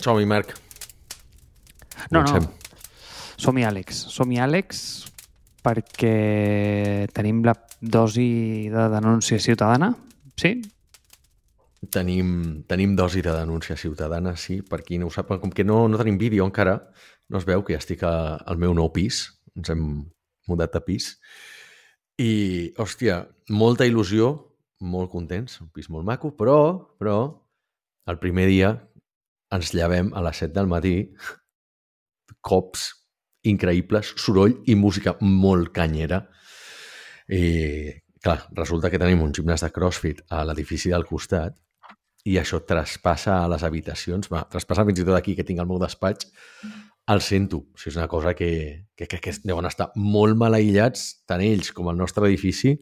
Som-hi, Marc. No, Comencem. no. Som-hi, Àlex. Som-hi, Àlex, perquè tenim la dosi de denúncia ciutadana, sí? Tenim, tenim dosi de denúncia ciutadana, sí, per qui no ho sap. Com que no, no tenim vídeo encara, no es veu que ja estic a, al meu nou pis. Ens hem mudat de pis. I, hòstia, molta il·lusió, molt contents, un pis molt maco, però, però, el primer dia ens llevem a les 7 del matí, cops increïbles, soroll i música molt canyera. I, clar, resulta que tenim un gimnàs de CrossFit a l'edifici del costat i això traspassa a les habitacions, va, traspassa fins i tot aquí que tinc el meu despatx, el sento. O sigui, és una cosa que, que crec que deuen estar molt mal aïllats, tant ells com el nostre edifici.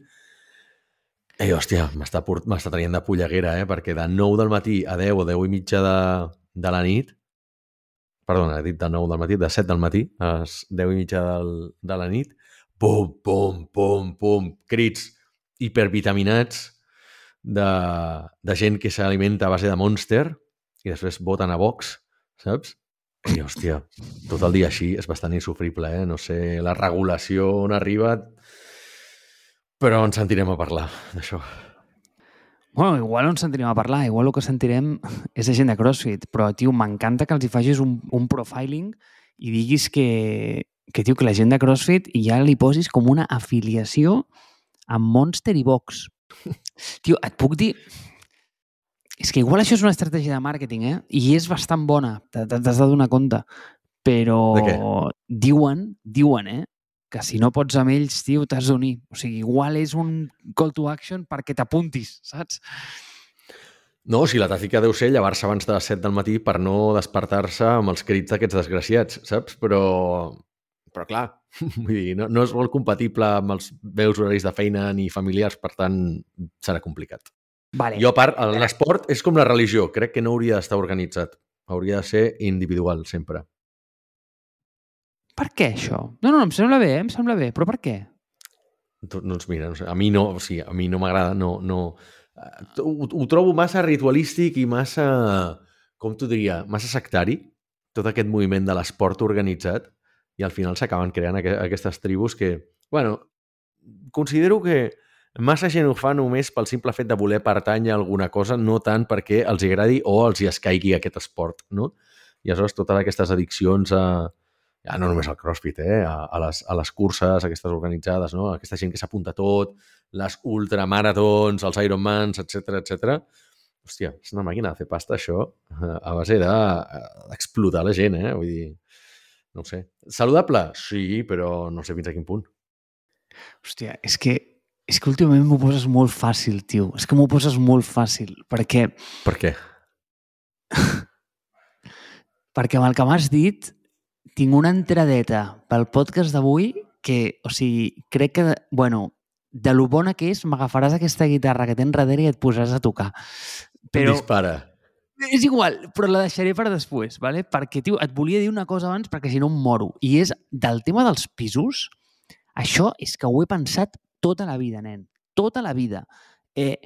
I, hòstia, m'està port- traient de polleguera, eh? perquè de 9 del matí a 10 o 10 i mitja de, de la nit, perdona, he dit de 9 del matí, de 7 del matí a les 10 i mitja del, de la nit, pum, pum, pum, pum, crits hipervitaminats de, de gent que s'alimenta a base de Monster i després voten a Vox, saps? I, hòstia, tot el dia així és bastant insufrible, eh? No sé la regulació on arriba, però ens sentirem a parlar d'això. Bueno, igual no ens sentirem a parlar, igual el que sentirem és de gent de CrossFit, però, tio, m'encanta que els hi facis un, un profiling i diguis que, que, tio, que la gent de CrossFit ja li posis com una afiliació amb Monster i Vox. Tio, et puc dir... És que igual això és una estratègia de màrqueting, eh? I és bastant bona, t'has de donar compte. Però diuen, diuen, eh? Que si no pots amb ells, tio, t'has d'unir. O sigui, igual és un call to action perquè t'apuntis, saps? No, si la tàctica deu ser llevar-se abans de les 7 del matí per no despertar-se amb els crits d'aquests desgraciats, saps? Però, però clar, vull dir, no, no és molt compatible amb els meus horaris de feina ni familiars, per tant, serà complicat. Vale. Jo, a part, l'esport és com la religió, crec que no hauria d'estar organitzat. Hauria de ser individual, sempre. Per què això? No, no, em sembla bé, eh? em sembla bé, però per què? Doncs mira, no a mi no, o sigui, a mi no m'agrada, no, no... eh, Ho, ho trobo massa ritualístic i massa, com t'ho diria, massa sectari, tot aquest moviment de l'esport organitzat, i al final s'acaben creant aqu aquestes tribus que, bueno, considero que massa gent ho fa només pel simple fet de voler pertànyer a alguna cosa, no tant perquè els agradi o els hi escaigui aquest esport, no? I aleshores totes aquestes addiccions a, ja no només al CrossFit, eh? a, a, les, a les curses aquestes organitzades, no? aquesta gent que s'apunta tot, les ultramaratons, els Ironmans, etc etc. Hòstia, és una màquina de fer pasta, això, eh, a base de- d'explotar la gent, eh? Vull dir, no sé. Saludable? Sí, però no sé fins a quin punt. Hòstia, és que, és que últimament m'ho poses molt fàcil, tio. És que m'ho poses molt fàcil, perquè, Per què? perquè amb el que m'has dit tinc una entradeta pel podcast d'avui que, o sigui, crec que, bueno, de lo bona que és, m'agafaràs aquesta guitarra que tens darrere i et posaràs a tocar. Però Dispara. és igual, però la deixaré per després, ¿vale? perquè, tio, et volia dir una cosa abans perquè si no em moro. I és del tema dels pisos, això és que ho he pensat tota la vida, nen. Tota la vida. Eh,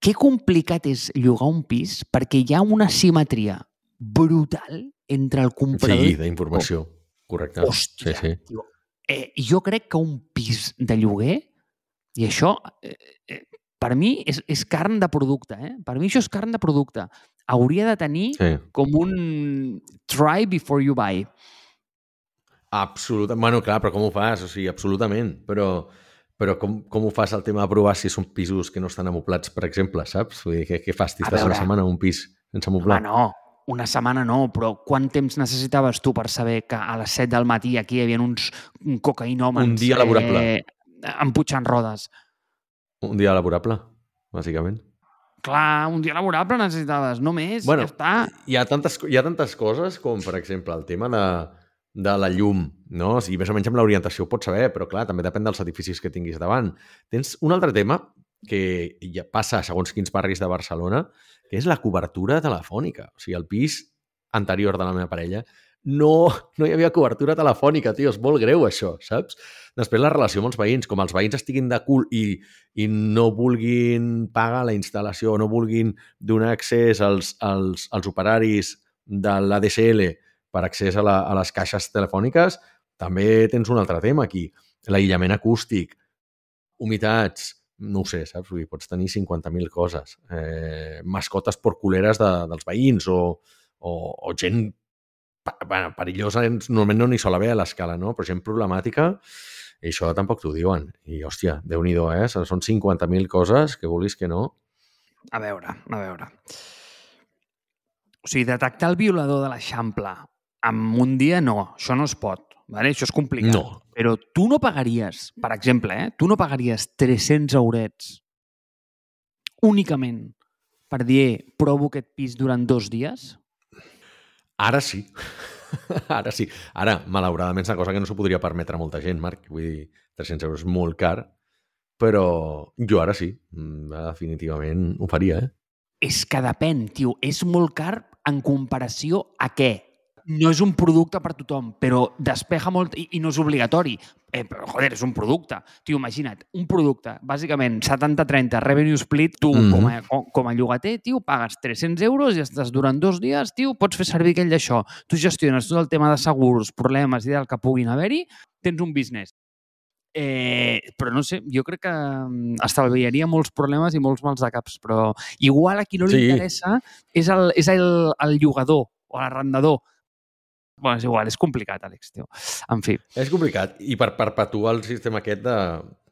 que complicat és llogar un pis perquè hi ha una simetria brutal entre el comprador Sí, d'informació. Correcte. Hòstia, Sí, sí. tio. Eh, jo crec que un pis de lloguer, i això, eh, eh, per mi, és, és carn de producte. Eh? Per mi això és carn de producte. Hauria de tenir sí. com un try before you buy. Absolutament. Bueno, clar, però com ho fas? O sigui, absolutament. Però, però com, com ho fas el tema de provar si són pisos que no estan amoblats, per exemple, saps? Vull dir, què, què fas? A T'estàs una setmana a un pis sense Home, amoblar? no, una setmana no, però quant temps necessitaves tu per saber que a les 7 del matí aquí hi havia uns cocaïnòmens... Un dia laborable. Eh, emputxant rodes. Un dia laborable, bàsicament. Clar, un dia laborable necessitaves, no més, Bueno, ja està. Hi ha, tantes, hi ha tantes coses com, per exemple, el tema de, de la llum, no? O sigui, més o menys amb l'orientació ho pots saber, però clar, també depèn dels edificis que tinguis davant. Tens un altre tema que ja passa segons quins barris de Barcelona, que és la cobertura telefònica. O sigui, el pis anterior de la meva parella no, no hi havia cobertura telefònica, tio, és molt greu això, saps? Després la relació amb els veïns, com els veïns estiguin de cul i, i no vulguin pagar la instal·lació no vulguin donar accés als, als, als operaris de l'ADSL per accés a, la, a les caixes telefòniques, també tens un altre tema aquí. L'aïllament acústic, humitats, no ho sé, saps? Vull dir, pots tenir 50.000 coses. Eh, mascotes porculeres de, dels veïns o, o, o gent bueno, perillosa, normalment no n'hi sol haver a l'escala, no? però gent problemàtica, i això tampoc t'ho diuen. I, hòstia, déu nhi eh? Són 50.000 coses que vulguis que no. A veure, a veure. O sigui, detectar el violador de l'Eixample en un dia, no. Això no es pot. Vale? Això és complicat. No. Però tu no pagaries, per exemple, eh? tu no pagaries 300 eurets únicament per dir provo aquest pis durant dos dies? Ara sí. Ara sí. Ara, malauradament, és una cosa que no s'ho podria permetre molta gent, Marc. Vull dir, 300 euros és molt car, però jo ara sí. Mm, definitivament ho faria, eh? És que depèn, tio. És molt car en comparació a què? No és un producte per tothom, però despeja molt i, i no és obligatori. Eh, però, joder, és un producte. Tio, imagina't, un producte, bàsicament 70-30, revenue split, tu mm -hmm. com, a, com, com a llogater, tio, pagues 300 euros i estàs durant dos dies, tio, pots fer servir aquell d'això. Tu gestiones tot el tema de segurs, problemes i del que puguin haver-hi, tens un business. Eh, però no sé, jo crec que mm, estalviaria molts problemes i molts mals de caps, però igual a qui no li sí. interessa és el, és el, el llogador o l'arrendador Bueno, és igual, és complicat, Àlex, tio. En fi. És complicat. I per perpetuar el sistema aquest de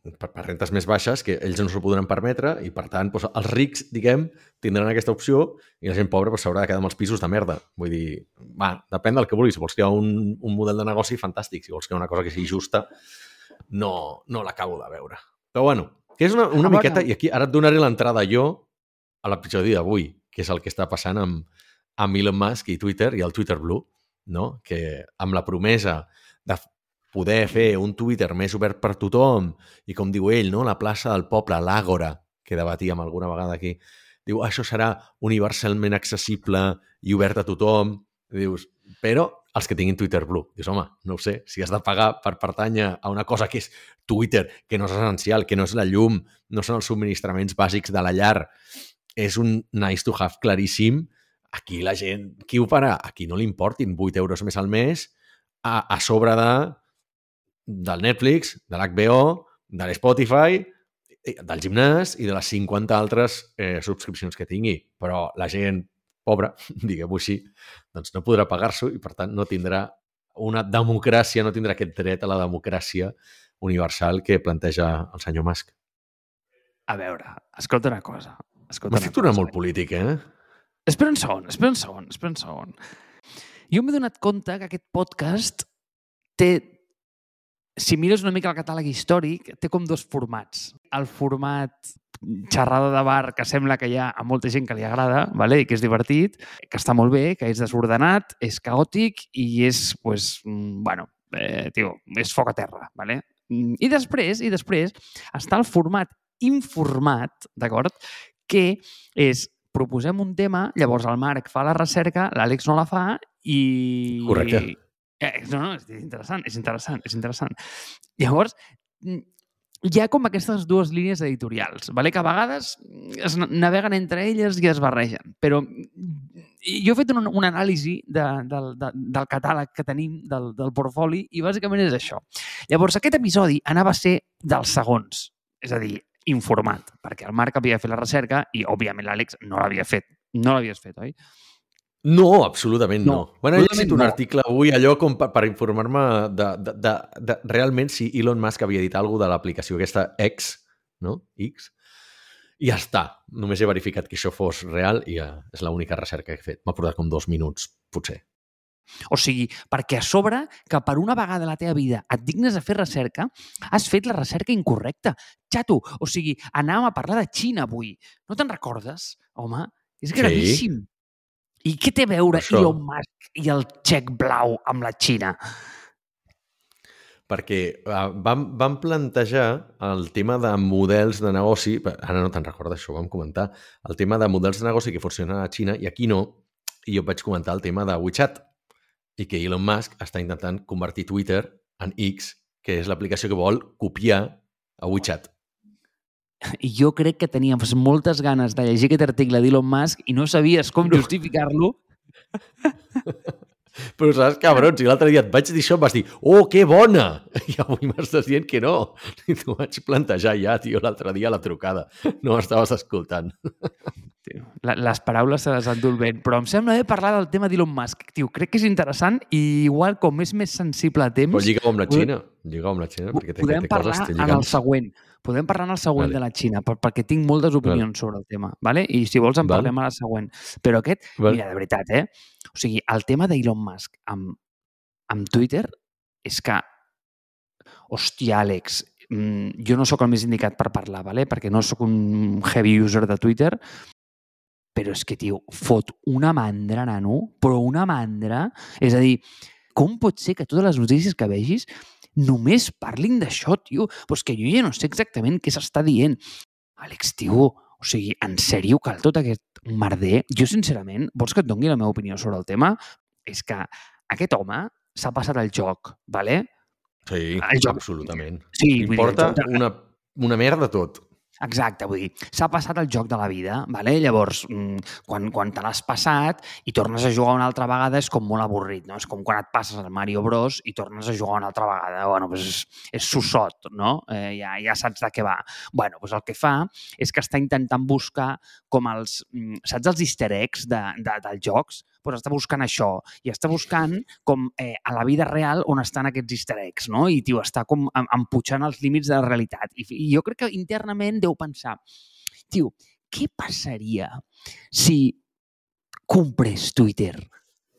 per, per rentes més baixes, que ells no s'ho podran permetre, i per tant, doncs, els rics, diguem, tindran aquesta opció i la gent pobra doncs, s'haurà de quedar amb els pisos de merda. Vull dir, va, depèn del que vulguis. Si vols crear un, un model de negoci, fantàstic. Si vols crear una cosa que sigui justa, no, no l'acabo de veure. Però bueno, que és una, una ah, miqueta, i aquí ara et donaré l'entrada jo a l'episodi d'avui, que és el que està passant amb, amb Elon Musk i Twitter i el Twitter Blue no? que amb la promesa de poder fer un Twitter més obert per tothom i, com diu ell, no? la plaça del poble, l'àgora, que debatíem alguna vegada aquí, diu, això serà universalment accessible i obert a tothom. I dius, però els que tinguin Twitter Blue. Dius, home, no ho sé, si has de pagar per pertànyer a una cosa que és Twitter, que no és essencial, que no és la llum, no són els subministraments bàsics de la llar, és un nice to have claríssim, Aquí la gent, qui ho farà? A qui no li importin 8 euros més al mes a, a sobre de del Netflix, de l'HBO, de l'Spotify, del gimnàs i de les 50 altres eh, subscripcions que tingui. Però la gent pobra, diguem-ho així, doncs no podrà pagar-s'ho i, per tant, no tindrà una democràcia, no tindrà aquest dret a la democràcia universal que planteja el senyor Musk. A veure, escolta una cosa. M'has fet una molt polític, eh? Espera un segon, espera un segon, espera un segon. Jo m'he donat compte que aquest podcast té, si mires una mica el catàleg històric, té com dos formats. El format xerrada de bar que sembla que hi ha a molta gent que li agrada, vale? i que és divertit, que està molt bé, que és desordenat, és caòtic i és, pues, mm, bueno, eh, tio, és foc a terra. Vale? I després, i després està el format informat, d'acord? Que és proposem un tema, llavors el Marc fa la recerca, l'Àlex no la fa i... Correcte. Eh, no, no, és interessant, és interessant, és interessant. Llavors, mm, hi ha com aquestes dues línies editorials, vale? que a vegades es naveguen entre elles i es barregen, però jo he fet un, un anàlisi de, del, de, del catàleg que tenim, del, del portfoli, i bàsicament és això. Llavors, aquest episodi anava a ser dels segons, és a dir, informat, perquè el Marc havia fet la recerca i, òbviament, l'Àlex no l'havia fet. No l'havies fet, oi? No, absolutament no. no. Bueno, he llegit un no. article avui, allò com per, per informar-me de, de, de, de, realment si Elon Musk havia dit alguna de l'aplicació aquesta X, no? X, i ja està. Només he verificat que això fos real i ja és l'única recerca que he fet. M'ha portat com dos minuts, potser. O sigui, perquè a sobre que per una vegada a la teva vida et dignes a fer recerca, has fet la recerca incorrecta. Xato, o sigui, anàvem a parlar de Xina avui. No te'n recordes? Home, és gravíssim. Sí. I què té a veure Això... Elon Musk i el xec blau amb la Xina? perquè uh, vam, vam plantejar el tema de models de negoci, ara no te'n recordes això, ho vam comentar, el tema de models de negoci que funcionen a Xina i aquí no, i jo vaig comentar el tema de WeChat, i que Elon Musk està intentant convertir Twitter en X, que és l'aplicació que vol copiar a WeChat. Jo crec que tenies moltes ganes de llegir aquest article d'Elon Musk i no sabies com justificar-lo. Però saps, cabrons, si l'altre dia et vaig dir això, em vas dir, oh, que bona! I avui m'estàs dient que no. I t'ho vaig plantejar ja, tio, l'altre dia a la trucada. No m'estaves escoltant. Tio, les paraules se les endú el vent, però em sembla bé parlar del tema d'Elon Musk. Tio, crec que és interessant i igual com és més sensible a temps... Però lliga amb la Xina, lliga amb la Xina, perquè té, podem té parlar coses, té en el següent. Podem parlar en el següent Vale. de la Xina, per, perquè tinc moltes opinions Vale. sobre el tema, vale? i si vols en Vale. parlem a la següent. Però aquest, Vale. mira, de veritat, eh? O sigui, el tema d'Elon Musk amb, amb Twitter és que, hòstia, Àlex, mm, jo no sóc el més indicat per parlar, vale? perquè no sóc un heavy user de Twitter, però és que, tio, fot una mandra, nano, però una mandra. És a dir, com pot ser que totes les notícies que vegis només parlin d'això, tio? Però és que jo ja no sé exactament què s'està dient. Àlex, tio, o sigui, en sèrio cal tot aquest merder? Jo, sincerament, vols que et doni la meva opinió sobre el tema? És que aquest home s'ha passat el joc, vale? Sí, El joc- absolutament. Sí, dir, Importa joc de- una, una merda tot. Exacte, vull dir, s'ha passat el joc de la vida, vale? llavors, mm, quan, quan te l'has passat i tornes a jugar una altra vegada és com molt avorrit, no? És com quan et passes al Mario Bros i tornes a jugar una altra vegada. Bueno, doncs és, és sossot, no? Eh, ja, ja saps de què va. bueno, doncs el que fa és que està intentant buscar com els, mm, saps els easter eggs de, de, dels jocs? Doncs està buscant això i està buscant com eh, a la vida real on estan aquests easter eggs, no? I, tio, està com em- emputxant els límits de la realitat. I, I jo crec que internament deu pensar, tio, què passaria si comprés Twitter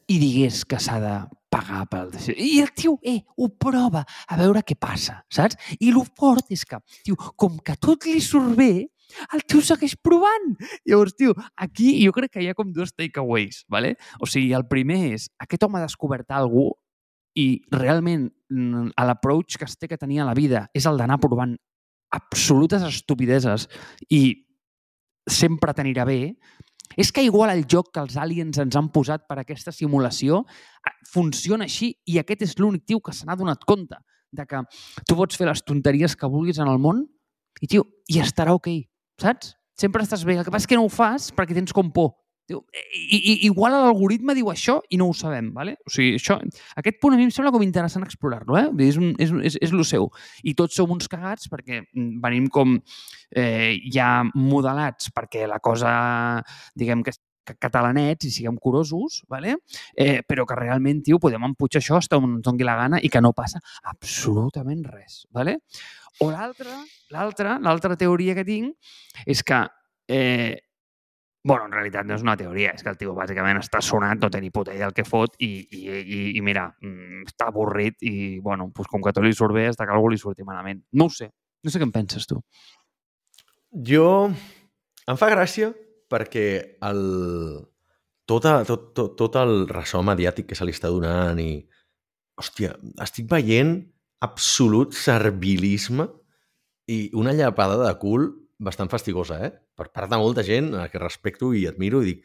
i digués que s'ha de pagar pel... I el tio, eh, ho prova a veure què passa, saps? I el fort és que, tio, com que tot li surt bé, el tio segueix provant. Llavors, tio, aquí jo crec que hi ha com dos takeaways, ¿vale? O sigui, el primer és, aquest home ha descobert cosa i realment mm, l'approach que es té que tenir a la vida és el d'anar provant absolutes estupideses i sempre t'anirà bé, és que igual el joc que els aliens ens han posat per aquesta simulació eh, funciona així i aquest és l'únic tio que se n'ha donat compte de que tu pots fer les tonteries que vulguis en el món i, tio, i estarà ok, saps? Sempre estàs bé. El que passa és que no ho fas perquè tens com por. Tio, i, i, igual l'algoritme diu això i no ho sabem, ¿vale? O sigui, això, aquest punt a mi em sembla com interessant explorar-lo, eh? És, un, és, és, és lo seu. I tots som uns cagats perquè mm, venim com eh, ja modelats perquè la cosa, diguem que catalanets i siguem curosos, ¿vale? eh, però que realment, tio, podem emputxar això hasta on ens doni la gana i que no passa absolutament res. ¿vale? O l'altra, l'altra, l'altra teoria que tinc és que eh, bueno, en realitat no és una teoria, és que el tio bàsicament està sonat, no té ni puta idea del que fot i, i, i, i mira, mm, està avorrit i, bueno, pues com que tot li surt bé, està que algú li surti malament. No ho sé. No sé què en penses, tu. Jo... Em fa gràcia perquè el... Tot, a- tot, tot, tot el ressò mediàtic que se li està donant i... Hòstia, estic veient absolut servilisme i una llapada de cul bastant fastigosa, eh? Per part de molta gent a que respecto i admiro i dic,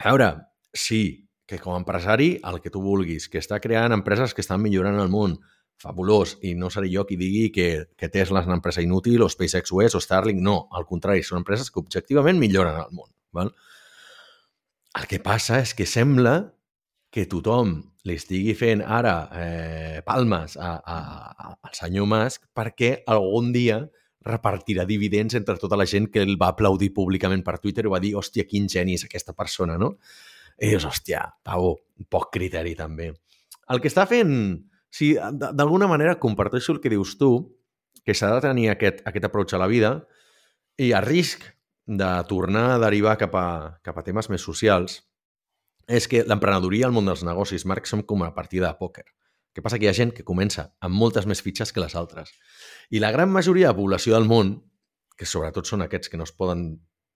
a veure, sí, que com a empresari el que tu vulguis, que està creant empreses que estan millorant el món, fabulós, i no seré jo qui digui que, que Tesla és una empresa inútil o SpaceX ho és o Starlink, no, al contrari, són empreses que objectivament milloren el món. Val? El que passa és que sembla que tothom li estigui fent ara eh, palmes a, a, a, al senyor Musk perquè algun dia repartirà dividends entre tota la gent que el va aplaudir públicament per Twitter i va dir, hòstia, quin geni és aquesta persona, no? I dius, hòstia, Pau, poc criteri també. El que està fent, d- d'alguna manera comparteixo el que dius tu, que s'ha de tenir aquest, aquest approach a la vida i a risc de tornar a derivar cap a, cap a temes més socials, és que l'emprenedoria al món dels negocis, Marc, som com una partida de pòquer. El que passa que hi ha gent que comença amb moltes més fitxes que les altres. I la gran majoria de població del món, que sobretot són aquests que no es poden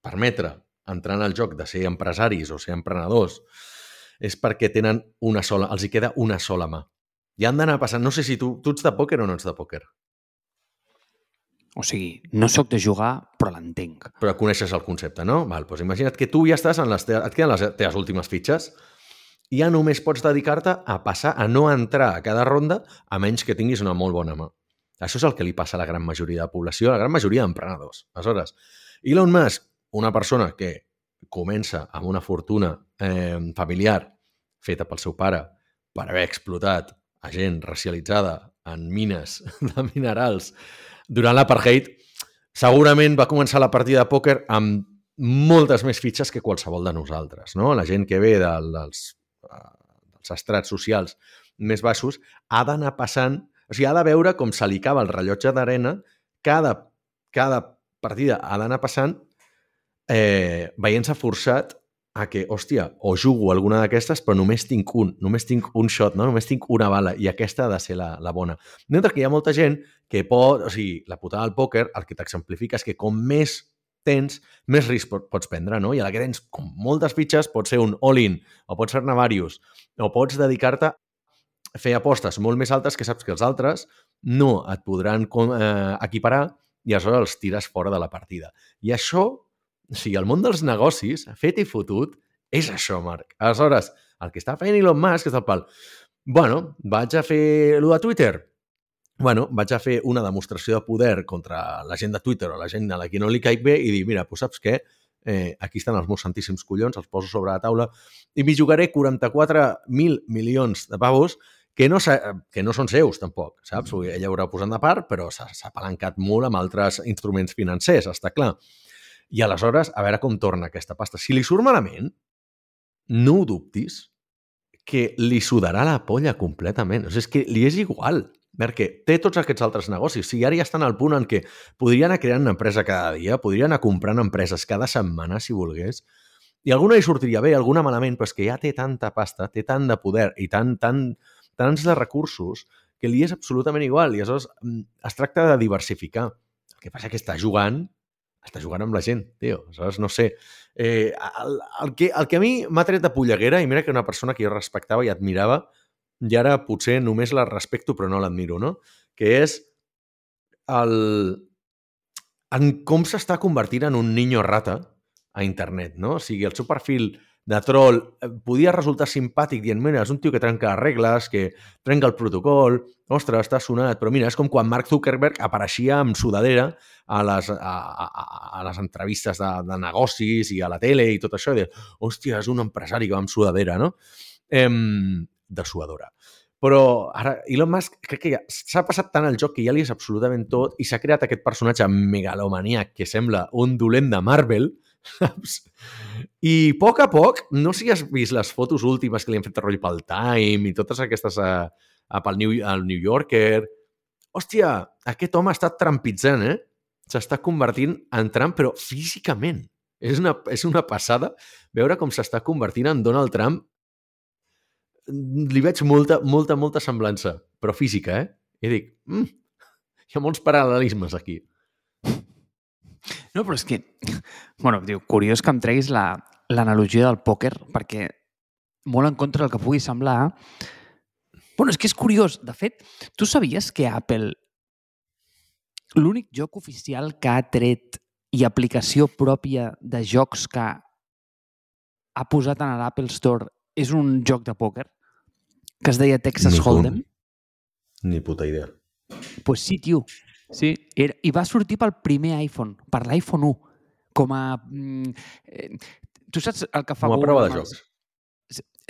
permetre entrar en el joc de ser empresaris o ser emprenedors, és perquè tenen una sola, els hi queda una sola mà. I han d'anar passant, no sé si tu, tu ets de pòquer o no ets de pòquer, O sigui, no sóc de jugar, però l'entenc. però coneixes el concepte, no? Val, doncs imagina't que tu ja estàs en les teves, et queden les teves últimes fitxes i ja només pots dedicar-te a passar, a no entrar a cada ronda a menys que tinguis una molt bona mà. Això és el que li passa a la gran majoria de la població, a la gran majoria d'emprenedors. Aleshores, Elon Musk, una persona que comença amb una fortuna eh, familiar feta pel seu pare per haver explotat a gent racialitzada en mines de minerals durant l'apartheid, segurament va començar la partida de pòquer amb moltes més fitxes que qualsevol de nosaltres. No? La gent que ve del, dels, uh, dels estrats socials més baixos ha d'anar passant, o sigui, ha de veure com se li cava el rellotge d'arena cada, cada partida ha d'anar passant eh, veient-se forçat a que, hòstia, o jugo alguna d'aquestes, però només tinc un, només tinc un shot, no? només tinc una bala, i aquesta ha de ser la, la bona. Mentre que hi ha molta gent que pot, o sigui, la putada del pòquer, el que t'exemplifica és que com més tens, més risc pots prendre, no? I a la que tens com moltes fitxes, pot ser un all-in, o pot ser-ne o pots dedicar-te a fer apostes molt més altes que saps que els altres no et podran eh, equiparar i aleshores els tires fora de la partida. I això o sigui, el món dels negocis, fet i fotut, és això, Marc. Aleshores, el que està fent Elon Musk és el pal. Bueno, vaig a fer el de Twitter. Bueno, vaig a fer una demostració de poder contra la gent de Twitter o la gent a la que no li caic bé i dir, mira, doncs saps què? Eh, aquí estan els meus santíssims collons, els poso sobre la taula i m'hi jugaré 44.000 milions de pavos que no, que no són seus, tampoc, saps? Ella haurà posat de part, però s'ha apalancat molt amb altres instruments financers, està clar. I aleshores, a veure com torna aquesta pasta. Si li surt malament, no ho dubtis, que li sudarà la polla completament. O sigui, és que li és igual, perquè té tots aquests altres negocis. Sigui, ara ja estan al punt en què podria anar creant una empresa cada dia, podria anar comprant empreses cada setmana, si volgués, i alguna hi sortiria bé, alguna malament, però és que ja té tanta pasta, té tant de poder i tant, tant, tants de recursos que li és absolutament igual. I aleshores mm, es tracta de diversificar. El que passa és que està jugant està jugant amb la gent, tio. Aleshores, no sé. Eh, el, el, que, el que a mi m'ha tret de polleguera, i mira que una persona que jo respectava i admirava, i ara potser només la respecto però no l'admiro, no? Que és el... en com s'està convertint en un niño rata a internet, no? O sigui, el seu perfil de troll eh, podia resultar simpàtic dient, mira, és un tio que trenca les regles, que trenca el protocol, ostres, està sonat, però mira, és com quan Mark Zuckerberg apareixia amb sudadera a les, a, a, a les entrevistes de, de negocis i a la tele i tot això, i de, hòstia, és un empresari que va amb sudadera, no? Em, de suadora. Però ara Elon Musk crec que s'ha passat tant el joc que ja li és absolutament tot i s'ha creat aquest personatge megalomaniac que sembla un dolent de Marvel, saps? I a poc a poc, no sé si has vist les fotos últimes que li han fet roll pel Time i totes aquestes a, a pel New, al New Yorker. Hòstia, aquest home estat trampitzant, eh? S'està convertint en Trump, però físicament. És una, és una passada veure com s'està convertint en Donald Trump. Li veig molta, molta, molta semblança, però física, eh? I dic, mm, hi ha molts paral·lelismes aquí. No, però és que, bueno, diu, curiós que em treguis l'analogia la, del pòquer, perquè molt en contra del que pugui semblar, bueno, és que és curiós. De fet, tu sabies que Apple, l'únic joc oficial que ha tret i aplicació pròpia de jocs que ha posat en l'Apple Store és un joc de pòquer que es deia Texas Ni Hold'em? Ni puta idea. Pues sí, tio. Sí, era, i va sortir pel primer iPhone, per l'iPhone 1, com a... Mm, eh, tu saps el que fa... Com a prova de jocs.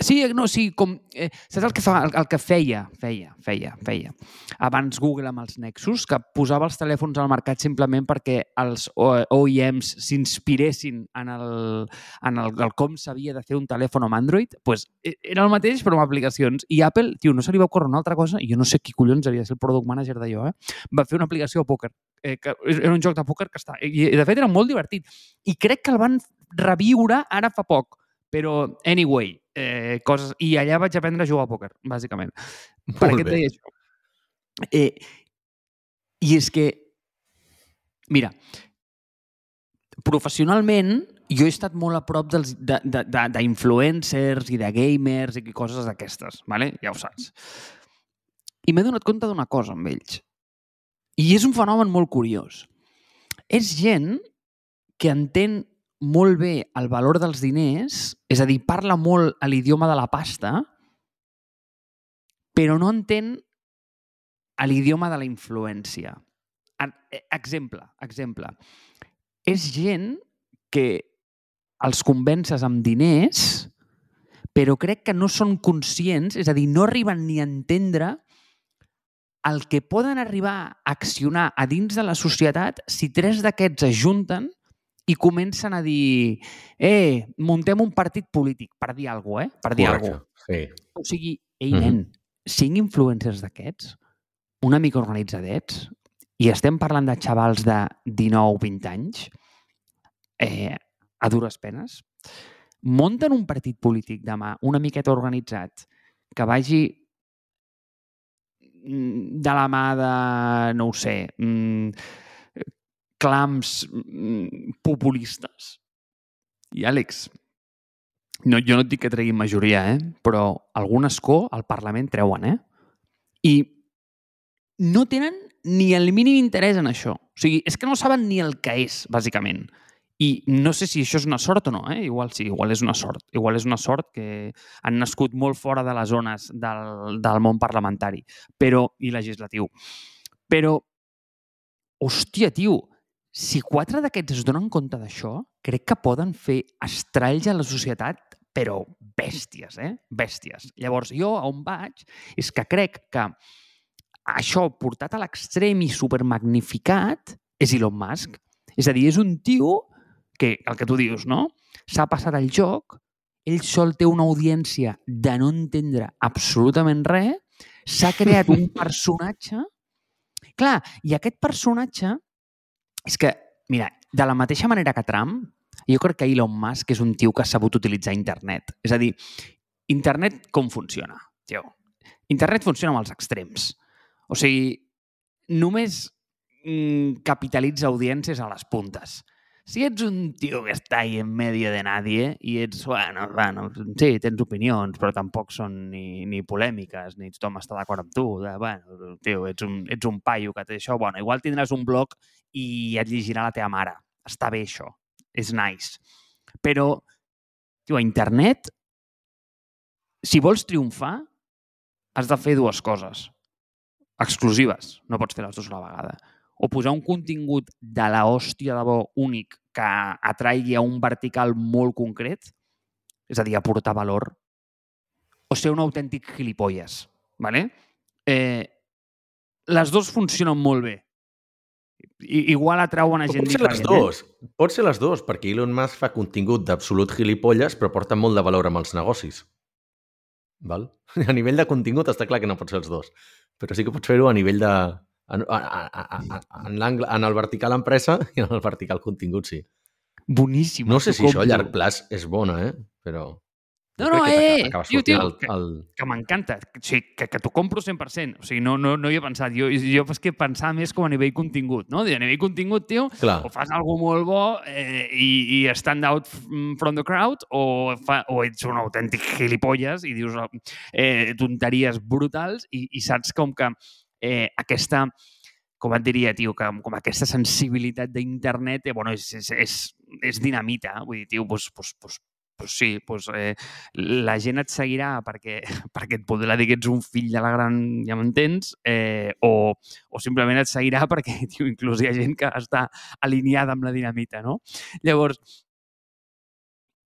Sí, no, sí, com... Eh, saps el que, fa, el, el que feia, feia, feia, feia, abans Google amb els Nexus, que posava els telèfons al mercat simplement perquè els OEMs s'inspiressin en, el, en el, el com s'havia de fer un telèfon amb Android, pues, e, era el mateix però amb aplicacions. I Apple, tio, no se li va ocórrer una altra cosa, i jo no sé qui collons havia de ser el product manager d'allò, eh? va fer una aplicació de pòquer, eh, que era un joc de pòquer que està... I, de fet, era molt divertit. I crec que el van reviure ara fa poc però, anyway, eh, coses... I allà vaig aprendre a jugar a pòquer, bàsicament. Molt per què et deia això? Eh, I és que, mira, professionalment jo he estat molt a prop d'influencers i de gamers i coses d'aquestes, ¿vale? ja ho saps. I m'he donat compte d'una cosa amb ells. I és un fenomen molt curiós. És gent que entén molt bé el valor dels diners, és a dir, parla molt a l'idioma de la pasta, però no entén l'idioma de la influència. E, exemple, exemple. És gent que els convences amb diners, però crec que no són conscients, és a dir, no arriben ni a entendre el que poden arribar a accionar a dins de la societat si tres d'aquests es junten i comencen a dir eh, muntem un partit polític, per dir alguna cosa, eh? Per dir Correcte, alguna cosa. sí. O sigui, ei, Mhm. mm -hmm. nen, cinc influencers d'aquests, una mica organitzadets, i estem parlant de xavals de 19-20 anys, eh, a dures penes, munten un partit polític demà una miqueta organitzat que vagi mm, de la mà de, no ho sé, mm, clams mm, populistes. I, Àlex, no, jo no et dic que treguin majoria, eh? però algun escó al Parlament treuen, eh? I no tenen ni el mínim interès en això. O sigui, és que no saben ni el que és, bàsicament. I no sé si això és una sort o no, eh? Igual sí, igual és una sort. Igual és una sort que han nascut molt fora de les zones del, del món parlamentari però i legislatiu. Però, hòstia, tio, si quatre d'aquests es donen compte d'això, crec que poden fer estralls a la societat, però bèsties, eh? Bèsties. Llavors, jo a on vaig és que crec que això portat a l'extrem i supermagnificat és Elon Musk. És a dir, és un tio que, el que tu dius, no? S'ha passat el joc, ell sol té una audiència de no entendre absolutament res, s'ha creat un personatge... Clar, i aquest personatge és que, mira, de la mateixa manera que Trump, jo crec que Elon Musk és un tio que ha sabut utilitzar internet. És a dir, internet com funciona, tio? Internet funciona amb els extrems. O sigui, només mm, capitalitza audiències a les puntes. Si ets un tio que està ahí en medio de nadie i ets, bueno, bueno, sí, tens opinions, però tampoc són ni, ni polèmiques, ni tothom està d'acord amb tu. De, bueno, tio, ets un, ets un paio que té això. Bueno, igual tindràs un blog i et llegirà la teva mare. Està bé això. És nice. Però, tio, a internet, si vols triomfar, has de fer dues coses exclusives. No pots fer les dues a la vegada. O posar un contingut de la hòstia de bo únic que atraigui a un vertical molt concret, és a dir, aportar valor, o ser un autèntic gilipolles. ¿vale? Eh, les dues funcionen molt bé. I, igual atrauen a gent pot ser les diferent. dues. Pot ser les dues, perquè Elon Musk fa contingut d'absolut gilipolles, però porta molt de valor amb els negocis. Val? A nivell de contingut està clar que no pot ser els dos, però sí que pots fer-ho a nivell de... En, en, l'angle- en el vertical empresa i en el vertical contingut, sí. Boníssim. No sé t'ho si això a llarg plaç és bona, eh? Però... No, no, que eh, acaba tio, tio, el, que- el... que m'encanta, o sigui, que, que t'ho compro 100%. O sigui, no, no, no hi he pensat. Jo, jo és que pensava més com a nivell contingut, no? A nivell contingut, tio, Clar, o fas alguna molt bo eh, i, i stand out from the crowd o, fa, o ets un autèntic gilipolles i dius eh, tonteries brutals i, i saps com que eh, aquesta com et diria, tio, que com aquesta sensibilitat d'internet, eh, bueno, és, és, és, és dinamita. Vull dir, tio, doncs, doncs, doncs, doncs sí, doncs, eh, la gent et seguirà perquè, perquè et podrà dir que ets un fill de la gran, ja m'entens, eh, o, o simplement et seguirà perquè, tio, inclús hi ha gent que està alineada amb la dinamita, no? Llavors,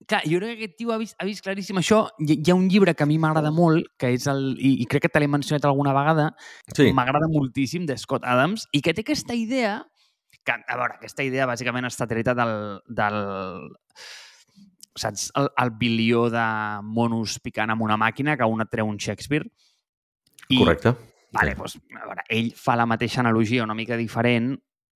clar, jo crec que aquest tio ha vist, ha vist claríssim això. Hi, hi ha un llibre que a mi m'agrada molt, que és el, i, i crec que te l'he mencionat alguna vegada, sí. m'agrada moltíssim, de Scott Adams, i que té aquesta idea, que, a veure, aquesta idea bàsicament està treta del, del saps, el, el bilió de monos picant amb una màquina que un et treu un Shakespeare. I, Correcte. Vale, Sí. doncs, a veure, ell fa la mateixa analogia una mica diferent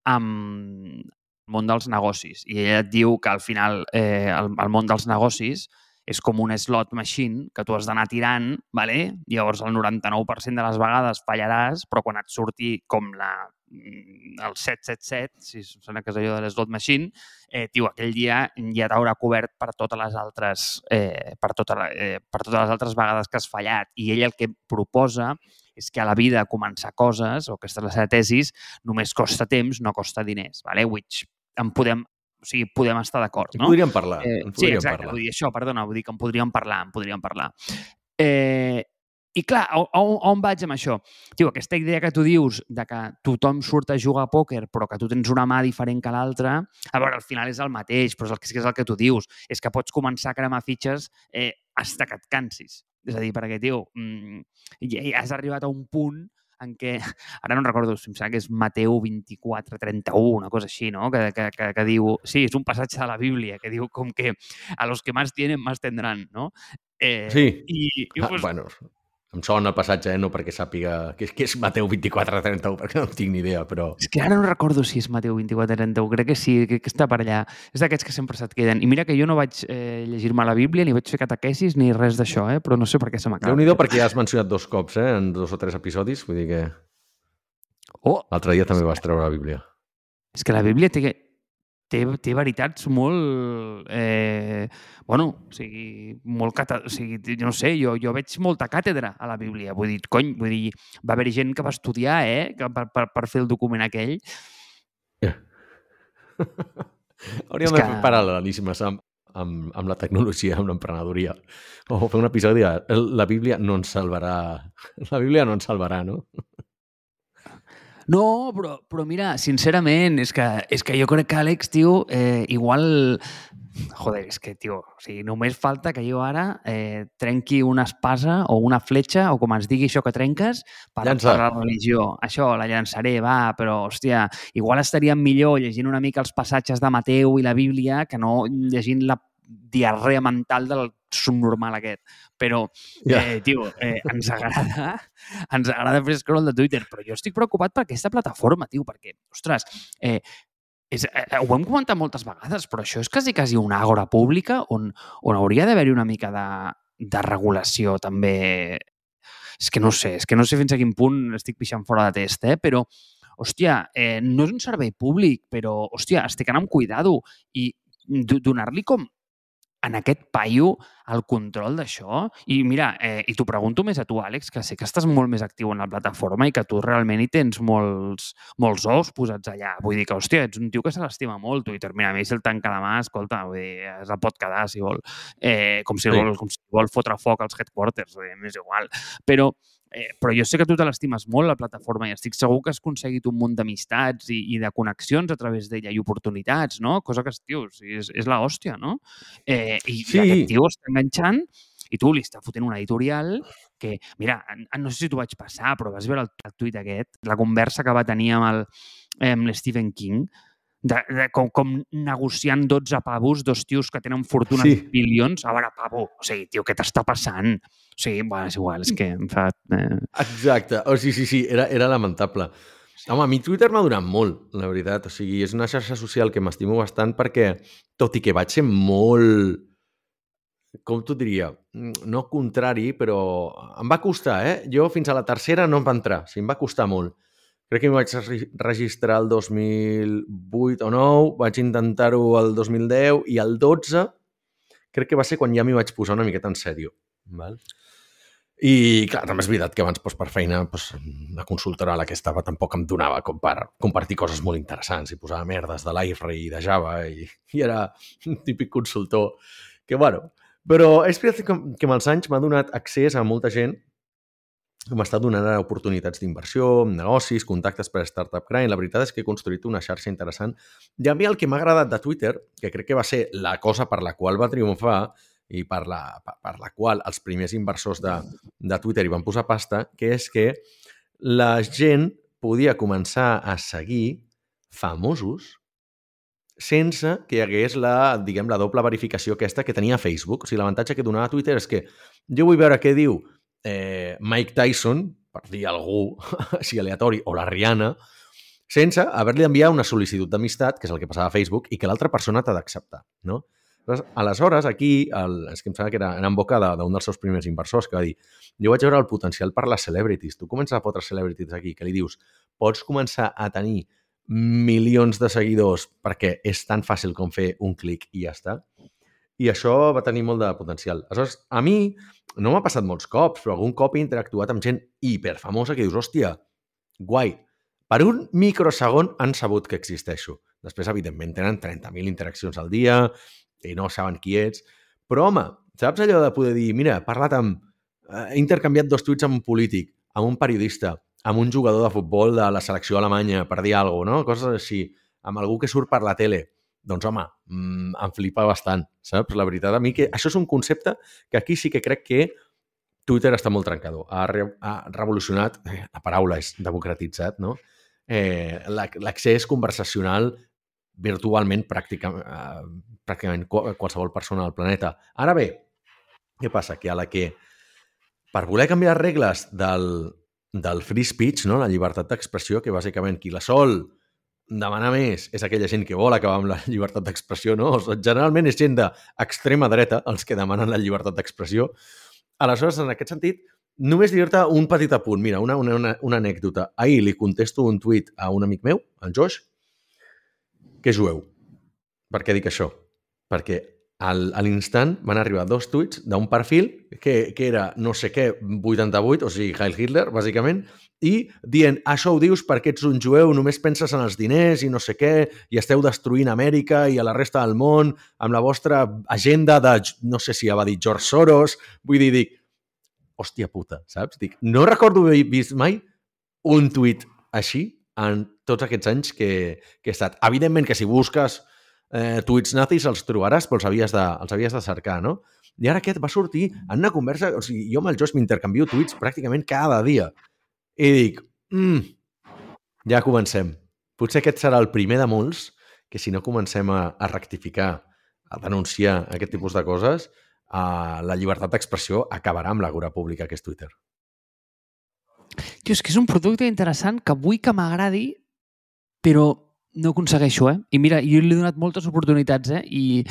amb món dels negocis. I ell et diu que al final eh, el, el món dels negocis és com un slot machine que tu has d'anar tirant, vale? llavors el 99% de les vegades fallaràs, però quan et surti com la, mm, el 777, si sona que és allò de l'slot machine, eh, tio, aquell dia ja t'haurà cobert per totes les altres eh, per, tota, la- eh, per totes les altres vegades que has fallat. I ell el que proposa és que a la vida començar coses, o aquesta és la seva tesis, només costa temps, no costa diners, vale? which en podem, o sigui, podem estar d'acord, En no? podríem parlar. Eh, en sí, podríem exacte, parlar. vull dir això, perdona, vull dir que en podríem parlar, en podríem parlar. Eh, I clar, on- on vaig amb això? Tio, aquesta idea que tu dius de que tothom surt a jugar a pòquer però que tu tens una mà diferent que l'altra, a veure, al final és el mateix, però és el, que- és el que tu dius, és que pots començar a cremar fitxes eh, hasta que et cansis. És a dir, perquè, tio, mm, ja has arribat a un punt en què, ara no recordo, em sembla que és Mateu 24, 31, una cosa així, no? Que, que, que, que diu, sí, és un passatge de la Bíblia, que diu com que a los que más tienen, más tendrán, no? Eh, sí, i, i, pues, ah, bueno, em sona el passatge, eh? no perquè sàpiga que és, que és Mateu 24 31, perquè no tinc ni idea, però... És que ara no recordo si és Mateu 24 31, crec que sí, que, que està per allà. És d'aquests que sempre se't queden. I mira que jo no vaig eh, llegir-me la Bíblia, ni vaig fer catequesis, ni res d'això, eh? però no sé per què se m'acaba. Déu-n'hi-do perquè ja has mencionat dos cops, eh? en dos o tres episodis, vull dir que... Oh! L'altre dia també vas treure la Bíblia. És que la Bíblia té, té, té veritats molt... Eh, bueno, o sigui, molt cata, o sigui, no sé, jo, jo veig molta càtedra a la Bíblia. Vull dir, cony, vull dir, va haver gent que va estudiar, eh, que, per, per, per fer el document aquell. Yeah. Hauríem que... de fer paral·lelismes amb, amb, amb la tecnologia, amb l'emprenedoria. O fer un episodi de la Bíblia no ens salvarà. La Bíblia no ens salvarà, no? No, però, però mira, sincerament, és que, és que jo crec que Àlex, tio, eh, igual... Joder, és que, tio, o sigui, només falta que jo ara eh, trenqui una espasa o una fletxa, o com ens digui això que trenques, per, per la religió. Això, la llançaré, va, però, hòstia, igual estaria millor llegint una mica els passatges de Mateu i la Bíblia que no llegint la diarrea mental del subnormal aquest. Però, yeah. eh, tio, eh, ens agrada ens agrada fer scroll de Twitter, però jo estic preocupat per aquesta plataforma, tio, perquè, ostres, eh, és, eh, eh, ho hem comentat moltes vegades, però això és quasi, quasi una àgora pública on, on hauria d'haver-hi una mica de, de regulació també. És que no sé, és que no sé fins a quin punt estic pixant fora de test, eh? però, hòstia, eh, no és un servei públic, però, hòstia, estic anant amb cuidado i donar-li com en aquest paio el control d'això. I mira, eh, i t'ho pregunto més a tu, Àlex, que sé que estàs molt més actiu en la plataforma i que tu realment hi tens molts, molts ous posats allà. Vull dir que, hòstia, ets un tio que se l'estima molt, Twitter. Mira, a mi si el tanca demà, escolta, vull dir, es el pot quedar, si vol. Eh, com, si sí. vol com si vol fotre foc als headquarters, vull dir, m'és igual. Però Eh, però jo sé que tu te l'estimes molt, la plataforma, i estic segur que has aconseguit un munt d'amistats i, i de connexions a través d'ella i oportunitats, no? Cosa que, tio, és, és la hòstia, no? Eh, i, sí. Aquest tio està enganxant i tu li està fotent un editorial que, mira, no sé si t'ho vaig passar, però vas veure el, el tuit aquest, la conversa que va tenir amb el, amb l'Stephen King, de, de, com, com negociant 12 pavos, dos tios que tenen fortunes sí. bilions. A veure, pavo, o sigui, tio, què t'està passant? O sigui, bueno, és igual, és que em fa... Eh... Exacte. O sigui, sí, sí, era, era lamentable. Home, a mi Twitter m'ha donat molt, la veritat. O sigui, és una xarxa social que m'estimo bastant perquè, tot i que vaig ser molt com t'ho diria, no contrari, però em va costar, eh? Jo fins a la tercera no em va entrar, o sigui, em va costar molt. Crec que m'hi vaig registrar el 2008 o 9, vaig intentar-ho el 2010 i el 12 crec que va ser quan ja m'hi vaig posar una miqueta en sèrio. Val? I, clar, també és veritat que abans, doncs, per feina, doncs, la consultora a la que estava tampoc em donava com per compartir coses molt interessants i posava merdes de l'Airframe i de Java i, i era un típic consultor que, bueno... Però és veritat que, que amb els anys m'ha donat accés a molta gent m'està donant ara oportunitats d'inversió, negocis, contactes per Startup Grind. La veritat és que he construït una xarxa interessant. I a mi el que m'ha agradat de Twitter, que crec que va ser la cosa per la qual va triomfar i per la, per la qual els primers inversors de, de Twitter hi van posar pasta, que és que la gent podia començar a seguir famosos sense que hi hagués la, diguem, la doble verificació aquesta que tenia Facebook. O sigui, l'avantatge que donava Twitter és que jo vull veure què diu eh, Mike Tyson, per dir algú així aleatori, o la Rihanna, sense haver-li enviat una sol·licitud d'amistat, que és el que passava a Facebook, i que l'altra persona t'ha d'acceptar. No? Aleshores, aquí, el, és que em sembla que era, era en boca d'un dels seus primers inversors, que va dir jo vaig veure el potencial per les celebrities. Tu comences a fotre celebrities aquí, que li dius pots començar a tenir milions de seguidors perquè és tan fàcil com fer un clic i ja està. I això va tenir molt de potencial. Aleshores, a mi, no m'ha passat molts cops, però algun cop he interactuat amb gent hiperfamosa que dius, hòstia, guai, per un microsegon han sabut que existeixo. Després, evidentment, tenen 30.000 interaccions al dia i no saben qui ets. Però, home, saps allò de poder dir, mira, he parlat amb... Eh, he intercanviat dos tuits amb un polític, amb un periodista, amb un jugador de futbol de la selecció alemanya, per dir alguna cosa, no? Coses així, amb algú que surt per la tele. Doncs, home, mm, em flipa bastant, saps? La veritat, a mi que això és un concepte que aquí sí que crec que Twitter està molt trencador. Ha, re, ha revolucionat, eh, la paraula és democratitzat, no? Eh, L'accés conversacional virtualment pràcticament, eh, pràcticament qualsevol persona del planeta. Ara bé, què passa? Que a la que per voler canviar les regles del, del free speech, no? la llibertat d'expressió, que bàsicament qui la sol demanar més és aquella gent que vol acabar amb la llibertat d'expressió, no? Generalment és gent d'extrema dreta els que demanen la llibertat d'expressió. Aleshores, en aquest sentit, només dir-te un petit apunt. Mira, una, una, una, una anècdota. Ahir li contesto un tuit a un amic meu, el Josh, que és jueu. Per què dic això? Perquè al, a l'instant van arribar dos tuits d'un perfil que, que era no sé què 88, o sigui, Heil Hitler, bàsicament, i dient, això ho dius perquè ets un jueu, només penses en els diners i no sé què, i esteu destruint Amèrica i a la resta del món amb la vostra agenda de, no sé si ja va dir George Soros, vull dir, dic, hòstia puta, saps? Dic, no recordo haver vist mai un tuit així en tots aquests anys que, que he estat. Evidentment que si busques eh, tuits nazis els trobaràs, però els havies de, els havies de cercar, no? I ara aquest va sortir en una conversa... O sigui, jo amb el Josh m'intercanvio tuits pràcticament cada dia. I dic, mm, ja comencem. Potser aquest serà el primer de molts que si no comencem a, a rectificar, a denunciar aquest tipus de coses, a la llibertat d'expressió acabarà amb l'agora pública que és Twitter. Tio, és que és un producte interessant que vull que m'agradi, però no aconsegueixo, eh? I mira, jo li he donat moltes oportunitats, eh? I,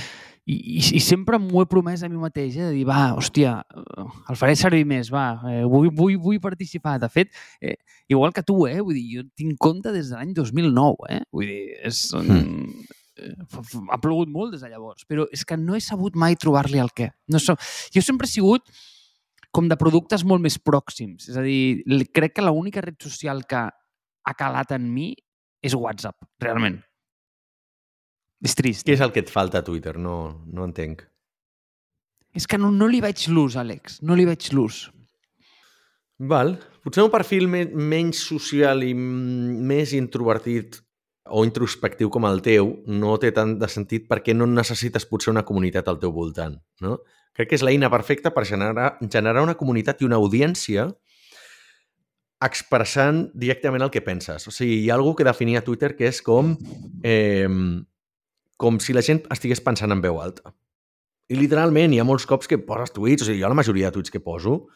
i, i sempre m'ho he promès a mi mateix, eh? De dir, va, hòstia, el faré servir més, va, eh, vull, vull, vull participar. De fet, eh, igual que tu, eh? Vull dir, jo tinc compte des de l'any 2009, eh? Vull dir, és... Mm. Ha plogut molt des de llavors, però és que no he sabut mai trobar-li el què. No so... Jo sempre he sigut com de productes molt més pròxims. És a dir, crec que l'única red social que ha calat en mi és WhatsApp, realment. És trist. Què és el que et falta a Twitter? No, no entenc. És que no, no li veig l'ús, Àlex. No li veig l'ús. Val. Potser un perfil me menys social i més introvertit o introspectiu com el teu no té tant de sentit perquè no necessites potser una comunitat al teu voltant. No? Crec que és l'eina perfecta per generar, generar una comunitat i una audiència expressant directament el que penses. O sigui, hi ha algú que definia Twitter que és com, eh, com si la gent estigués pensant en veu alta. I literalment hi ha molts cops que poses tuits, o sigui, jo la majoria de tuits que poso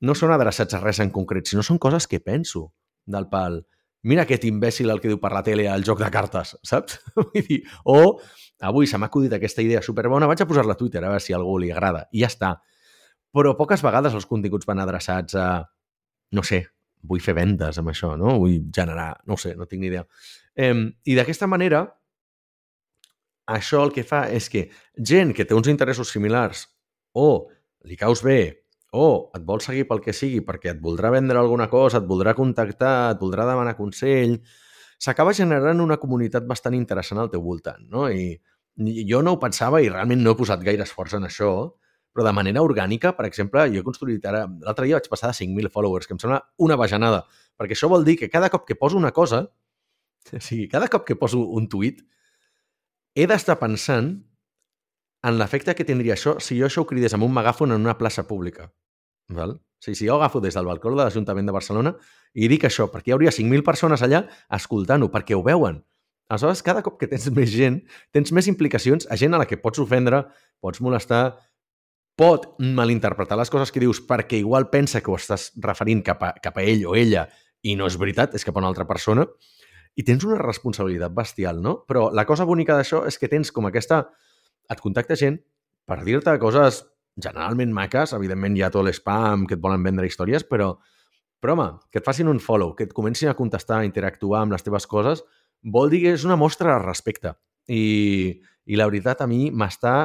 no són adreçats a res en concret, sinó són coses que penso del pal. Mira aquest imbècil el que diu per la tele al joc de cartes, saps? o avui se m'ha acudit aquesta idea superbona, vaig a posar-la a Twitter a veure si a algú li agrada. I ja està. Però poques vegades els continguts van adreçats a, no sé, vull fer vendes amb això, no? Vull generar, no sé, no tinc ni idea. Eh, I d'aquesta manera, això el que fa és que gent que té uns interessos similars o li caus bé o et vol seguir pel que sigui perquè et voldrà vendre alguna cosa, et voldrà contactar, et voldrà demanar consell, s'acaba generant una comunitat bastant interessant al teu voltant, no? I, jo no ho pensava i realment no he posat gaire esforç en això, però de manera orgànica, per exemple, jo he construït ara... L'altre dia vaig passar de 5.000 followers, que em sembla una bajanada, perquè això vol dir que cada cop que poso una cosa, o sigui, cada cop que poso un tuit, he d'estar pensant en l'efecte que tindria això si jo això ho cridés amb un megàfon en una plaça pública. Val? O sigui, si jo agafo des del balcó de l'Ajuntament de Barcelona i dic això, perquè hi hauria 5.000 persones allà escoltant-ho, perquè ho veuen. Aleshores, cada cop que tens més gent, tens més implicacions a gent a la que pots ofendre, pots molestar, pot malinterpretar les coses que dius perquè igual pensa que ho estàs referint cap a, cap a ell o ella i no és veritat, és cap a una altra persona, i tens una responsabilitat bestial, no? Però la cosa bonica d'això és que tens com aquesta... Et contacta gent per dir-te coses generalment maques, evidentment hi ha tot l'spam que et volen vendre històries, però, però home, que et facin un follow, que et comencin a contestar, a interactuar amb les teves coses, vol dir que és una mostra de respecte. I, i la veritat, a mi m'està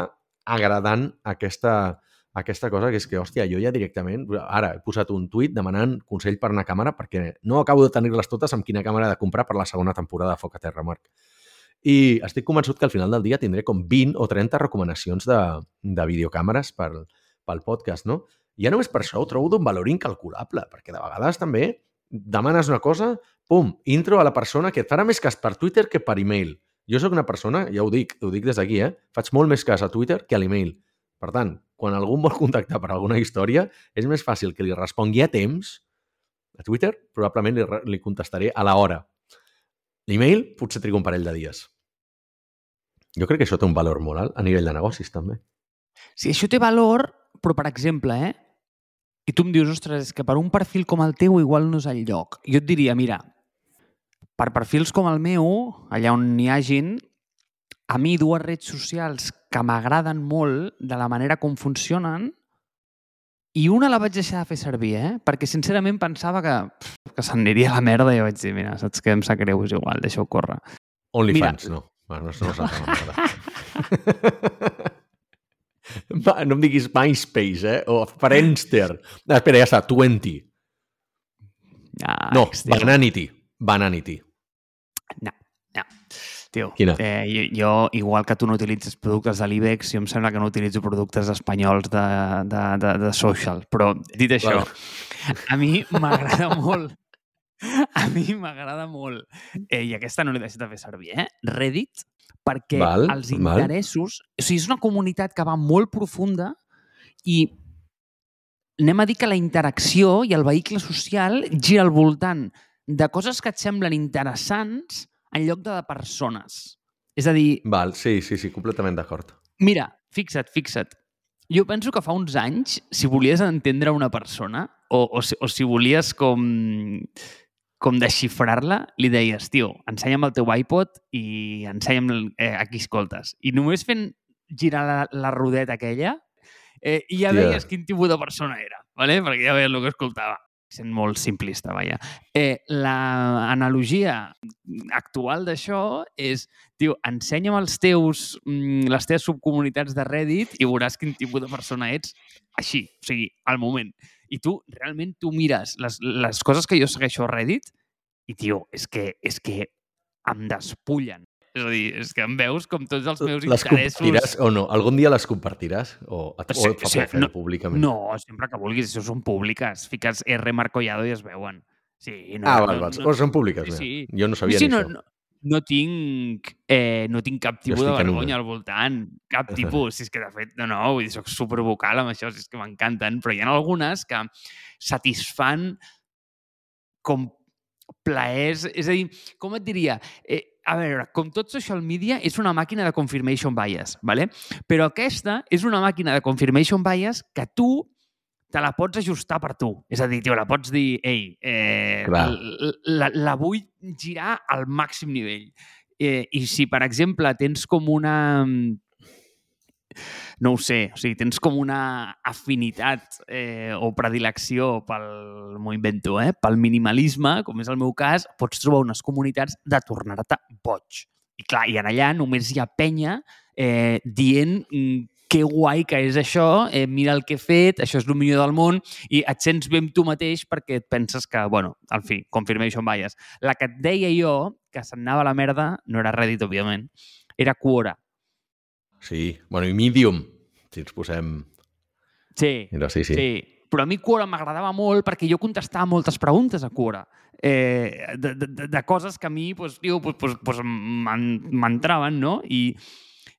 agradant aquesta, aquesta cosa, que és que, hòstia, jo ja directament, ara he posat un tuit demanant consell per una càmera perquè no acabo de tenir-les totes amb quina càmera de comprar per la segona temporada de Foc a Terra, Marc. I estic convençut que al final del dia tindré com 20 o 30 recomanacions de, de videocàmeres pel, pel podcast, no? Ja només per això ho trobo d'un valor incalculable, perquè de vegades també demanes una cosa, pum, intro a la persona que et farà més cas per Twitter que per e-mail. Jo sóc una persona, ja ho dic, ho dic des d'aquí, eh? Faig molt més cas a Twitter que a l'email. Per tant, quan algú vol contactar per alguna història, és més fàcil que li respongui a temps a Twitter, probablement li, li contestaré a l'hora. L'email potser trigo un parell de dies. Jo crec que això té un valor moral a nivell de negocis, també. Sí, això té valor, però, per exemple, eh? I tu em dius, ostres, és que per un perfil com el teu igual no és el lloc. Jo et diria, mira, per perfils com el meu, allà on n'hi hagin, a mi dues redes socials que m'agraden molt de la manera com funcionen i una la vaig deixar de fer servir, eh? Perquè sincerament pensava que, pff, que s'aniria a la merda i vaig dir, mira, saps què? Em sap greu, és igual, deixa-ho córrer. OnlyFans, no. Bueno, no, no Va, no em diguis MySpace, eh? O Friendster. Ah, espera, ja està, 20. Ah, No, tio. Bananity. No, no. Tio, Quina? Eh, jo, jo, igual que tu no utilitzes productes de l'IBEX, jo em sembla que no utilitzo productes espanyols de, de, de, de social. Però, dit això, Vale. a mi m'agrada molt a mi m'agrada molt eh, i aquesta no l'he deixat de fer servir, eh? Reddit, perquè Val, els val. interessos... O sigui, és una comunitat que va molt profunda i anem a dir que la interacció i el vehicle social gira al voltant de coses que et semblen interessants en lloc de de persones. És a dir, Val, sí, sí, sí, completament d'acord. mira, fixa't, fixa't. Jo penso que fa uns anys, si volies entendre una persona o, o, si, o si volies com, com desxifrar-la, li deies, tio, ensenya'm el teu iPod i ensenya'm eh, a qui escoltes. I només fent girar la, la rodeta aquella, eh, i ja veies quin tipus de persona era, ¿vale? perquè ja veies el que escoltava. Sent molt simplista, vaja. Eh, la analogia actual d'això és, tio, ensenya'm els teus, mm, les teves subcomunitats de Reddit i veuràs quin tipus de persona ets així, o sigui, al moment. I tu, realment, tu mires les, les coses que jo segueixo a Reddit i, tio, és que, és que em despullen. És a dir, és que em veus com tots els meus Les interessos... compartiràs o no? Algun dia les compartiràs? O, et, Sí, o et fa sí, por no- públicament? No, sempre que vulguis, això són públiques. Fiques R Marcollado i es veuen. Sí, no, ah, no, val, val. no, O són públiques, Sí, sí. Jo no sabia sí, ni no, això. no, no tinc, eh, no tinc cap tipus de vergonya al voltant, cap tipus. Si és que, de fet, no, no, vull dir, soc supervocal amb això, si és que m'encanten, però hi ha algunes que satisfan com plaers, és a dir, com et diria? Eh, a veure, com tot social media, és una màquina de confirmation bias, ¿vale? però aquesta és una màquina de confirmation bias que tu te la pots ajustar per tu. És a dir, tio, la pots dir, ei, eh, Clar. l- la, la vull girar al màxim nivell. Eh, I si, per exemple, tens com una... No ho sé, o sigui, tens com una afinitat eh, o predilecció pel, m'ho invento, eh, pel minimalisme, com és el meu cas, pots trobar unes comunitats de tornar-te boig. I clar, i en allà només hi ha penya eh, dient mm, que guai que és això, eh, mira el que he fet, això és el millor del món, i et sents bé amb tu mateix perquè et penses que, bueno, al fi, confirmation bias. La que et deia jo, que se'n anava a la merda, no era Reddit, òbviament, era Quora. Sí, bueno, i Medium, si ens posem... Sí, Mira, sí, sí. sí. Però a mi Quora m'agradava molt perquè jo contestava moltes preguntes a Quora. Eh, de, de, de, coses que a mi, pues, tio, pues, pues, pues, m'en- m'entraven, no? I,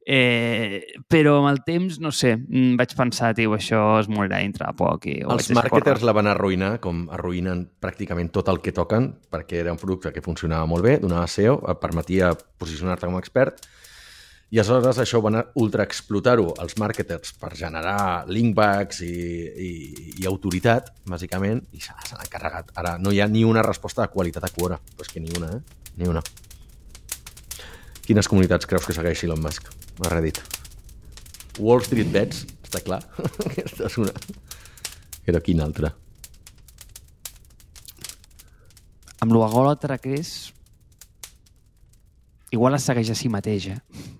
eh, però amb el temps, no sé, mm, vaig pensar, tio, això es morirà dintre de poc. I Els marketers córrer. la van arruïnar, com arruïnen pràcticament tot el que toquen, perquè era un producte que funcionava molt bé, donava SEO, et permetia posicionar-te com a expert, i aleshores això van a ultraexplotar-ho els marketers per generar linkbacks i, i, i autoritat, bàsicament, i se l'han carregat. Ara no hi ha ni una resposta de qualitat a Quora. Però és que ni una, eh? Ni una. Quines comunitats creus que segueixi Elon Musk a Reddit? Wall Street Bets, està clar. Aquesta és una. Però quina altra? Amb lo agòlatra que és, igual es segueix a si mateix, eh?